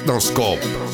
Technoscope.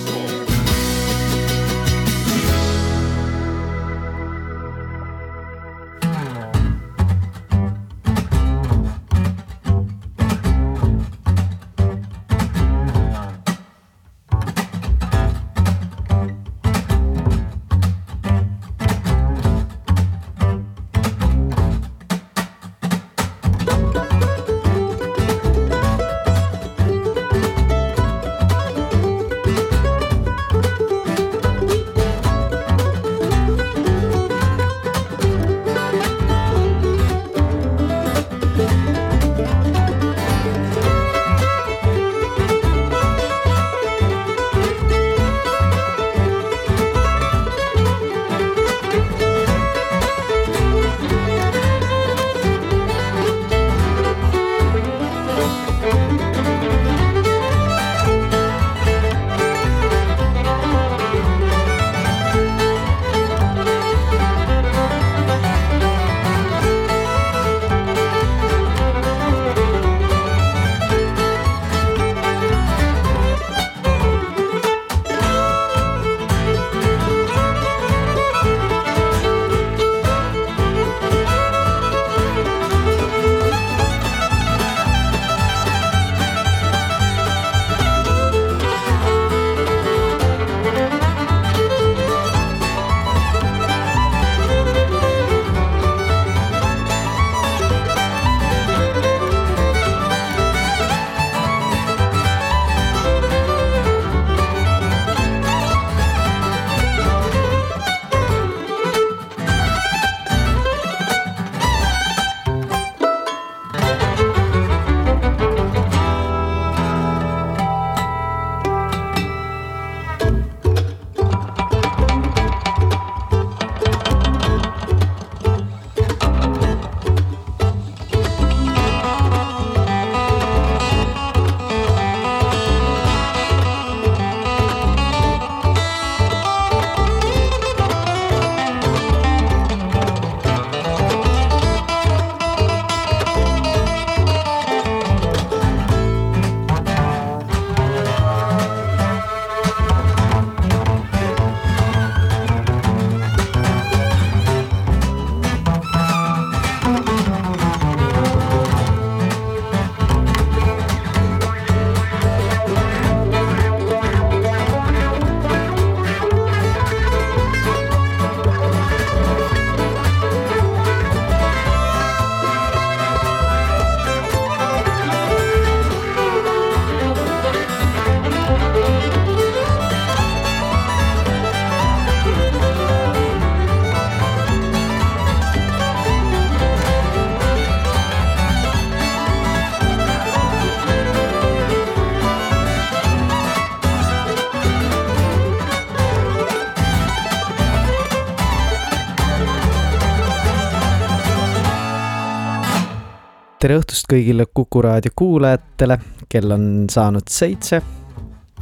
Õhtust kõigile Kuku raadio kuulajatele, kell on saanud seitse.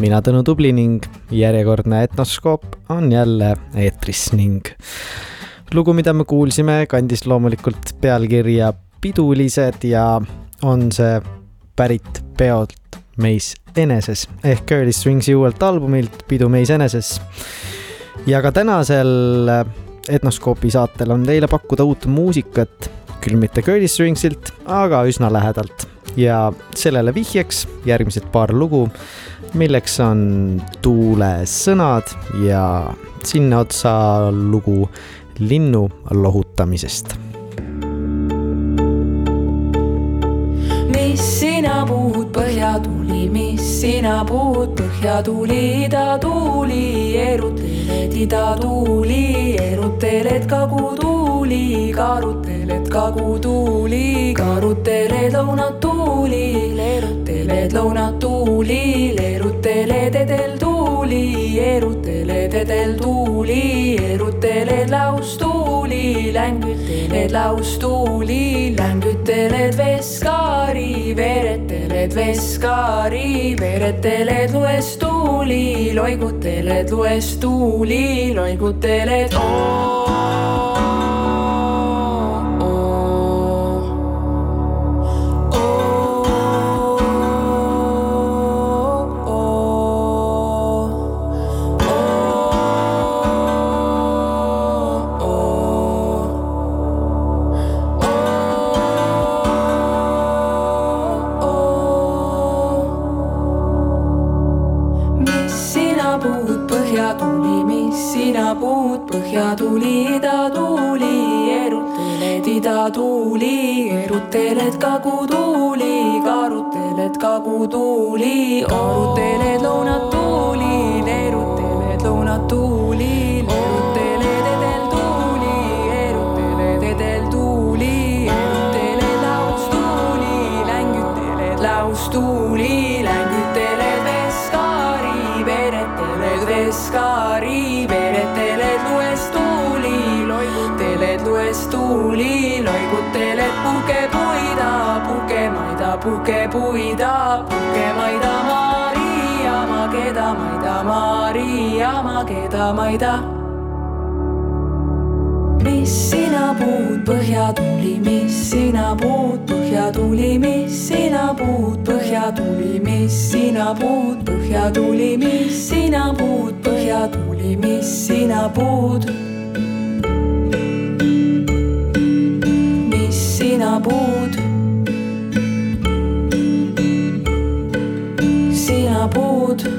mina, Tõnu Tubli ning järjekordne Etnoskoop on jälle eetris ning lugu, mida me kuulsime, kandis loomulikult pealkirja Pidulised ja on see pärit peolt meis eneses ehk Curly Stringsi uuelt albumilt Pidu meis eneses. ja ka tänasel Etnoskoopi saatel on teile pakkuda uut muusikat küll mitte Curly Stringsilt, aga üsna lähedalt. ja sellele vihjeks järgmised paar lugu, milleks on Tuule sõnad ja sinna otsa lugu linnu lohutamisest. mis sina puhud põhja tuli, mis sina puud, põhja tuli, ida tuli, eruteled ida tuuli, eruteled kagu tuuli, karuteled kagu tuuli, karuteled lõunat tuuli, leeruteled lõunat tuuli, leeruteled edel tuuli, eruteled edel tuuli, eruteled laus tuuli, längüteled laus tuuli, längüteled veskaari, vereteled veskaari, vereteled lues tuuli, loiguteled lues tuuli, loiguteled oo. Tuli, ida tuuli, eruteled ida tuuli, eruteled kagu tuuli, karuteled kagu tuuli, aruteled lõunat tuuli, loiguteled pukepuida, pukemaida, pukepuida, pukemaida Maria, mageda maida Maria, mageda maida mis sina puud, põhja tuli, mis sina puud, põhja tuli, mis sina puud, põhja tuli, mis sina puud, põhja tuli, mis sina puud, põhja tuli, mis sina puud. Mis sina puud. sina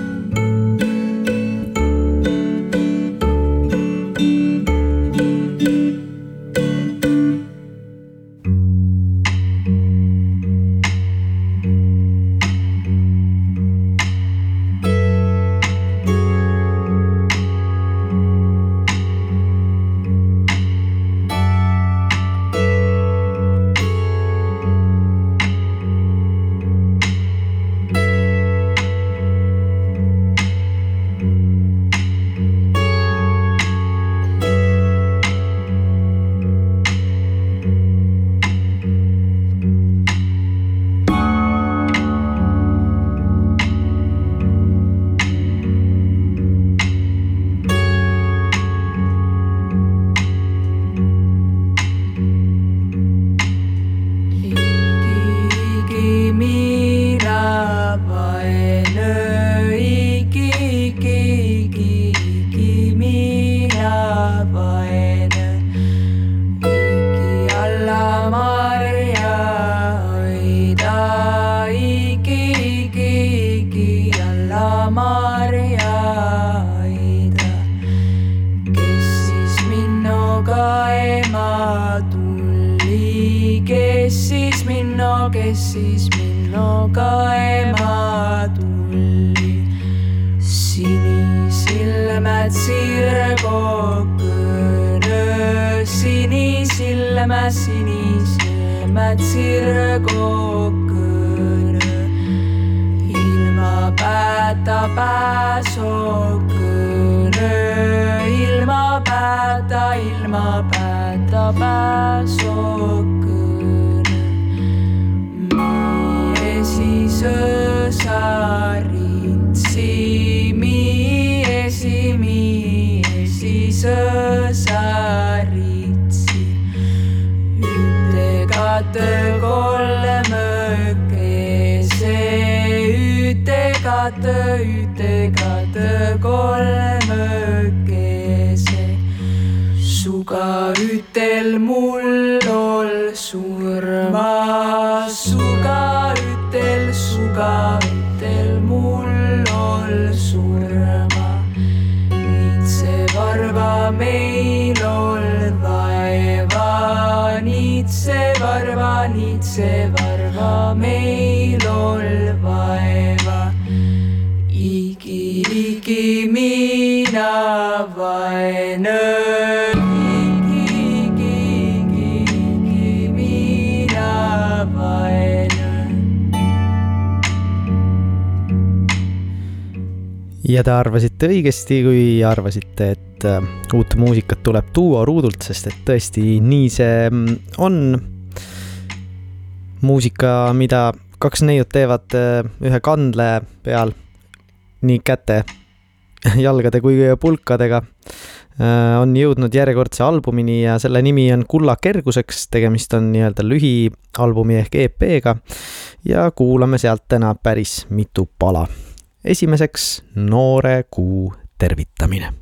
ütekate kolmekese. suga ütel mul ol surma, suga ütel, suga ütel mul ol surma. niitse varva meil ol vaeva, niitse varva, niitse varva ja te arvasite õigesti, kui arvasite, et äh, uut muusikat tuleb duo ruudult, sest et tõesti nii see mm, on. muusika, mida kaks neiut teevad äh, ühe kandle peal, nii käte, jalgade kui pulkadega, äh, on jõudnud järjekordse albumini ja selle nimi on Kulla kerguseks, tegemist on nii-öelda lühialbumi ehk EP-ga ja kuulame sealt täna päris mitu pala esimeseks noore kuu tervitamine.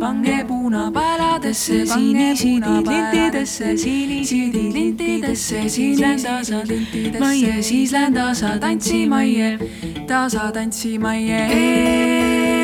pange punapäladesse, sinisiidid lintidesse, sinisiidid lintidesse, siis ländasa lintidesse, maie, siis ländasa tantsimaie, tasa tantsimaie.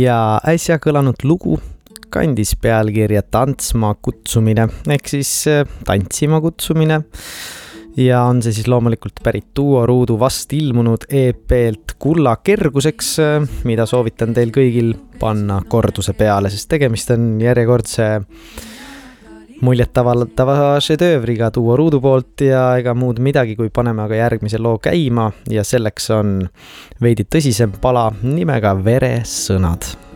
ja äsja kõlanud lugu kandis pealkirja Tantsma kutsumine ehk siis äh, tantsima kutsumine. ja on see siis loomulikult pärit Duo Ruudu vast ilmunud EP-lt Kulla kerguseks, äh, mida soovitan teil kõigil panna korduse peale, sest tegemist on järjekordse muljetavaldava šedöövriga duo Ruudu poolt ja ega muud midagi, kui paneme aga järgmise loo käima ja selleks on veidi tõsisem pala nimega Veresõnad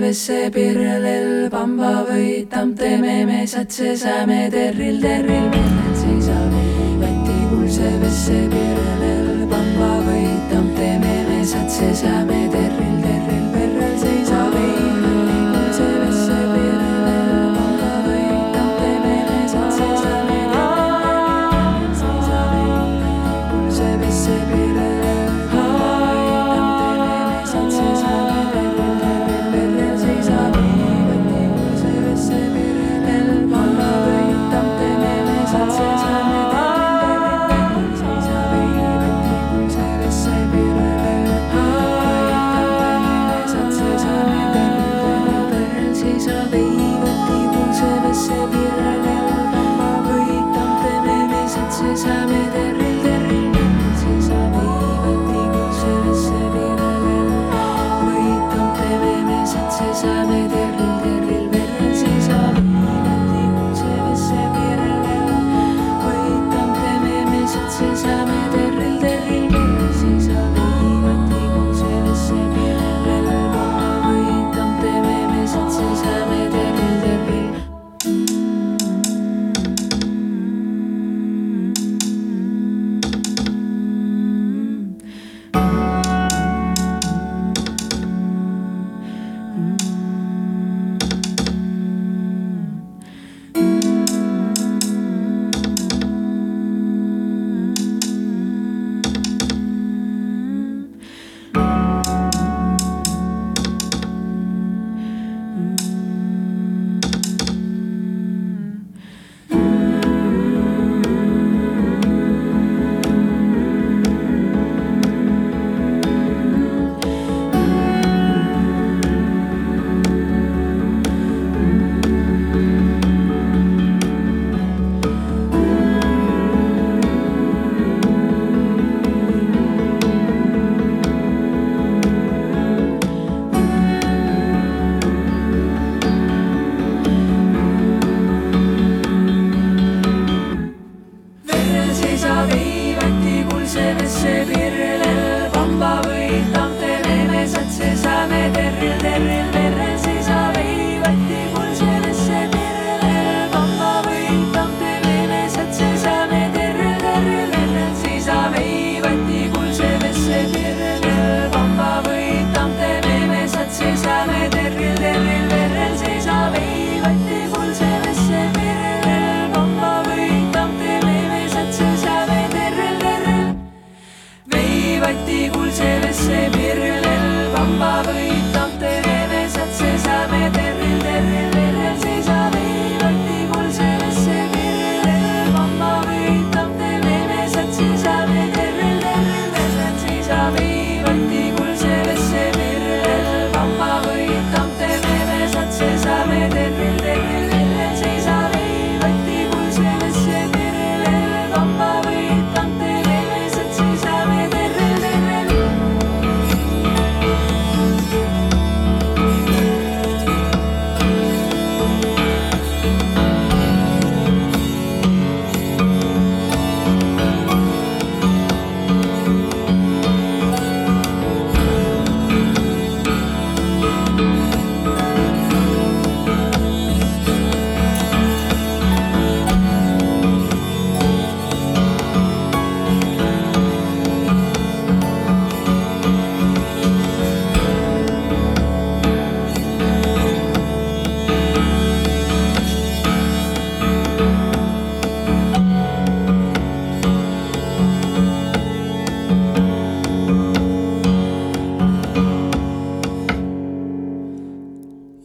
vesse pirrelel pamba võitam, teeme mesad, sesame terril, terril, mennel seisab. võeti kuldse vesse pirrelel pamba võitam, teeme mesad, sesame terril,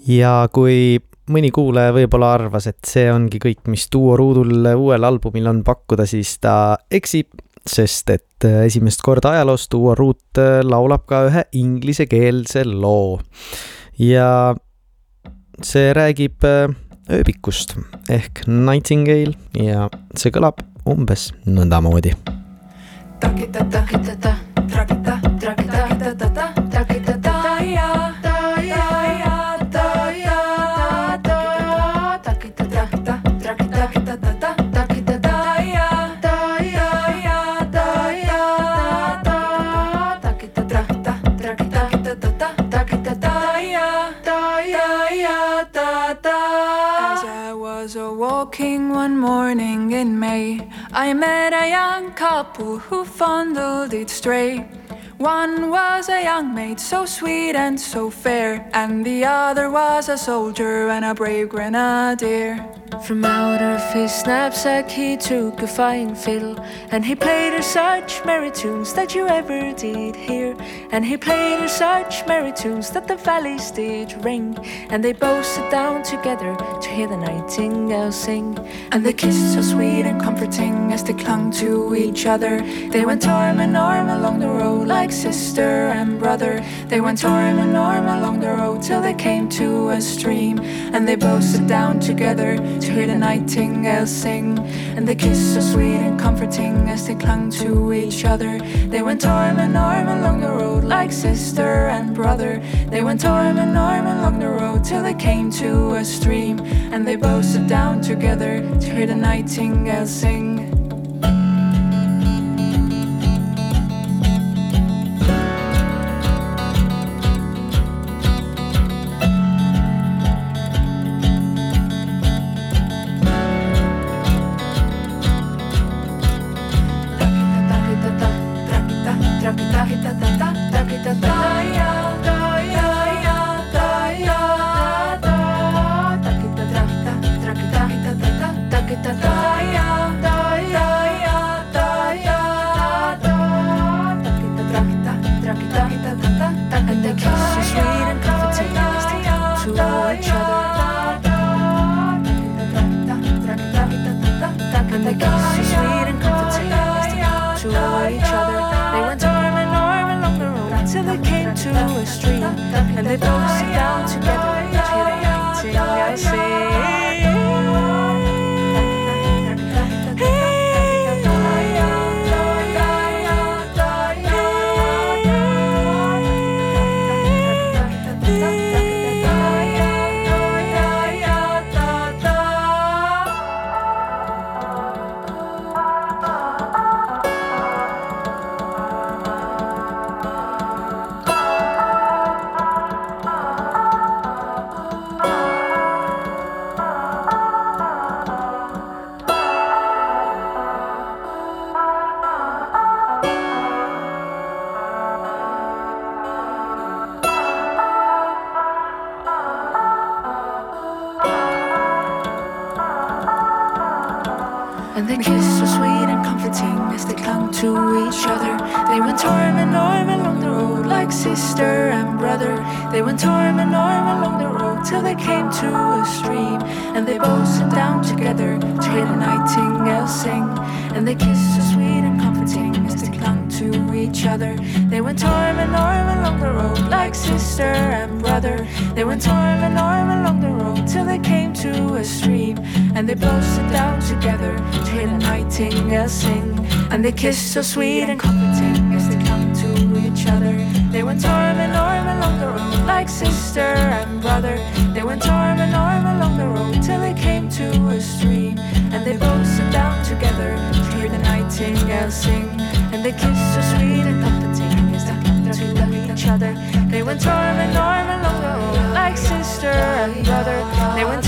ja kui mõni kuulaja võib-olla arvas, et see ongi kõik, mis Duo ruudul uuel albumil on pakkuda, siis ta eksib, sest et äh, esimest korda ajaloos Duo ruut äh, laulab ka ühe inglisekeelse loo. ja see räägib äh, ööbikust ehk Nightingale ja see kõlab umbes nõndamoodi. takita, takita, takita, takita, one morning in May, I met a young couple who fondled each stray. One was a young maid, so sweet and so fair, and the other was a soldier and a brave grenadier. From out of his knapsack he took a fine fiddle, and he played her such merry tunes that you ever did hear. And he played her such merry tunes that the valleys did ring, and they both sat down together to hear the nightingale sing. And they kissed so sweet and comforting as they clung to each other. They went arm in arm along the road like sister and brother. They went arm in arm along the road till they came to a stream, and they both sat down together to hear the nightingales sing. And the kiss so sweet and comforting as they clung to each other. They went arm in arm along the road like sister and brother. They went arm in arm along the road till they came to a stream. And they both sat down together to hear the nightingales sing. Kissed so sweet and comforting as they clung to each other. They went arm in arm along the road like sister and brother. They went arm in arm along the road till they came to a stream. And they both sat down together to hear the nightingale sing. And they kissed so sweet and comforting as they clung to each other. They went arm in arm along the road like sister and brother. They went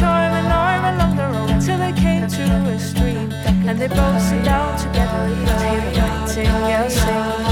they both sit down together. You're waiting, you're singing.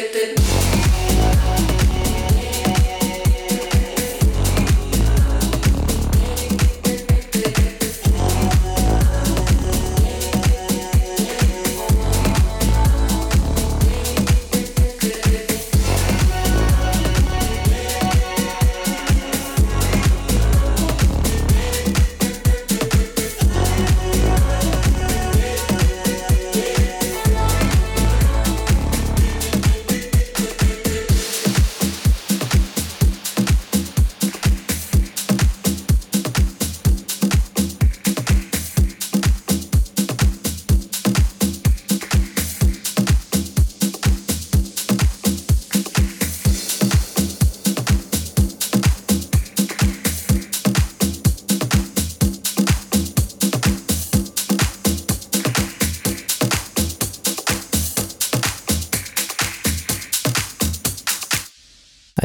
te, te.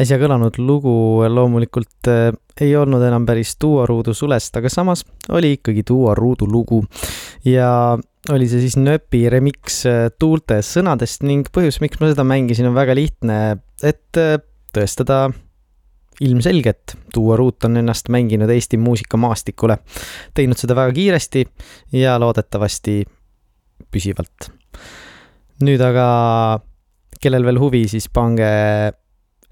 Äsja kõlanud lugu loomulikult äh, ei olnud enam päris Duo Ruudu sulest, aga samas oli ikkagi Duo Ruudu lugu. ja oli see siis Nööpi remix äh, Tuulte sõnadest ning põhjus, miks ma seda mängisin, on väga lihtne, et äh, tõestada ilmselgelt, Duo Ruut on ennast mänginud Eesti muusikamaastikule, teinud seda väga kiiresti ja loodetavasti püsivalt. nüüd aga kellel veel huvi, siis pange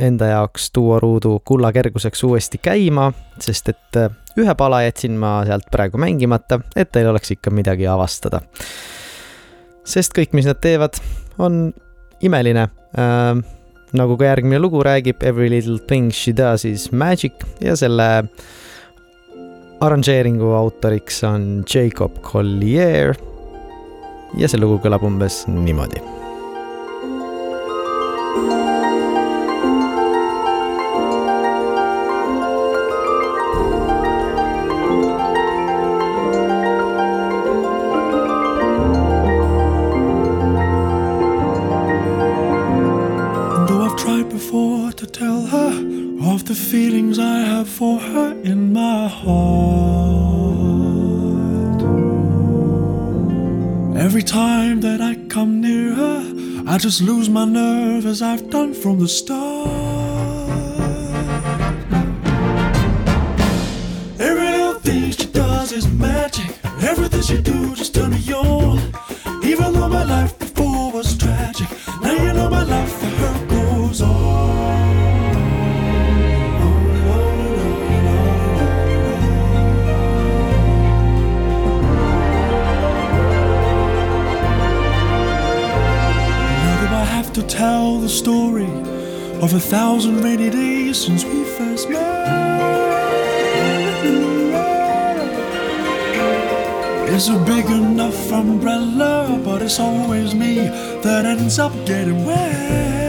enda jaoks duo ruudu kulla kerguseks uuesti käima, sest et äh, ühe pala jätsin ma sealt praegu mängimata, et teil oleks ikka midagi avastada. sest kõik, mis nad teevad, on imeline äh,. nagu ka järgmine lugu räägib, Every little thing she does is magic ja selle arranžeeringu autoriks on Jacob Collier. ja see lugu kõlab umbes niimoodi just lose my nerve as I've done from the start. Every little thing she does is magic. Everything she do just turn me on. Even though my life before was tragic, now you know my life to tell the story of a thousand rainy days since we first met. It's a big enough umbrella, but it's always me that ends up getting wet.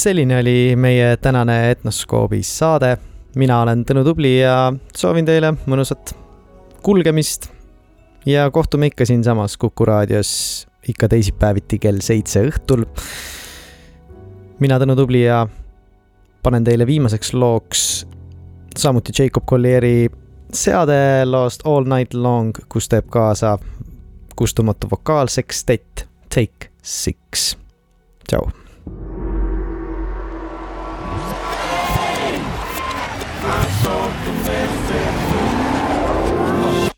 Selline oli meie tänane Etnoskoobis saade. mina olen Tõnu Tubli ja soovin teile mõnusat kulgemist. ja kohtume ikka siinsamas Kuku raadios ikka teisipäeviti kell seitse õhtul. mina, Tõnu Tubli ja panen teile viimaseks looks samuti Jacob Collieri seade loost All Night Long, kus teeb kaasa kustumatu vokaalsekstett Take Six. tšau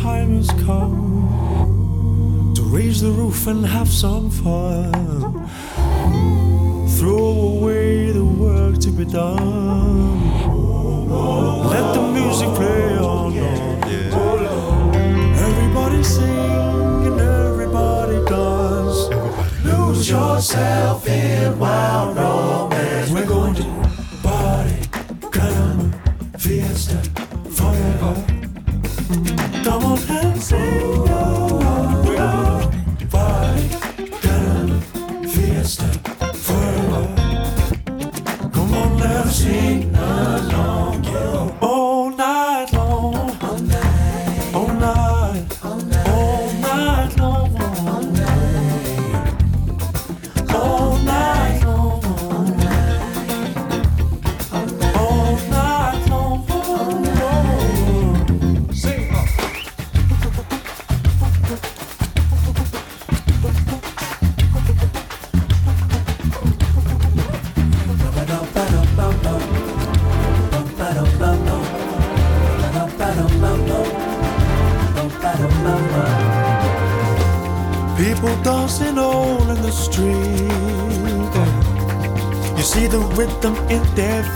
time has come to raise the roof and have some fun. Throw away the work to be done. Let the music play on. Everybody sing and everybody dance. Lose yourself in wild.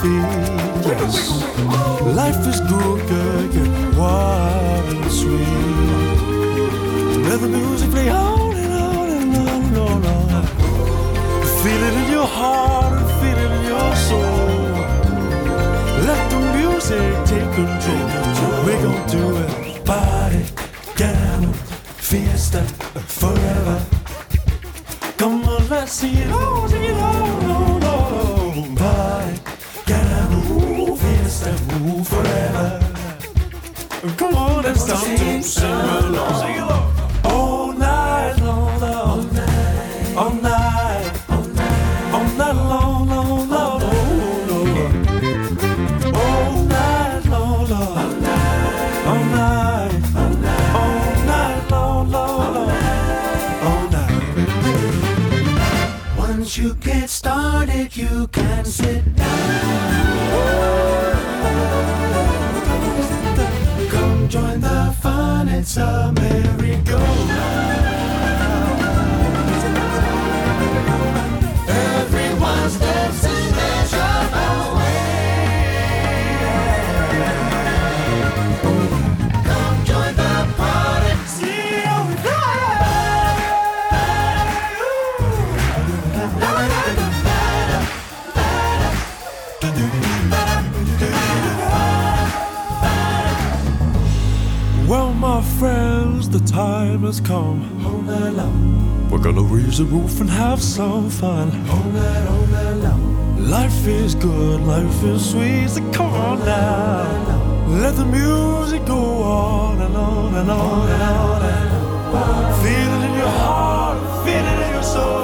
You. There's the roof and have some fun. All night, all night long. Life is good, life is sweet. So come on now. Let the music go on and on and on. And on. Feel it in your heart, feel it in your soul.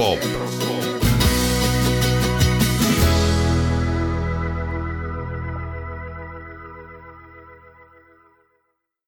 Jacob.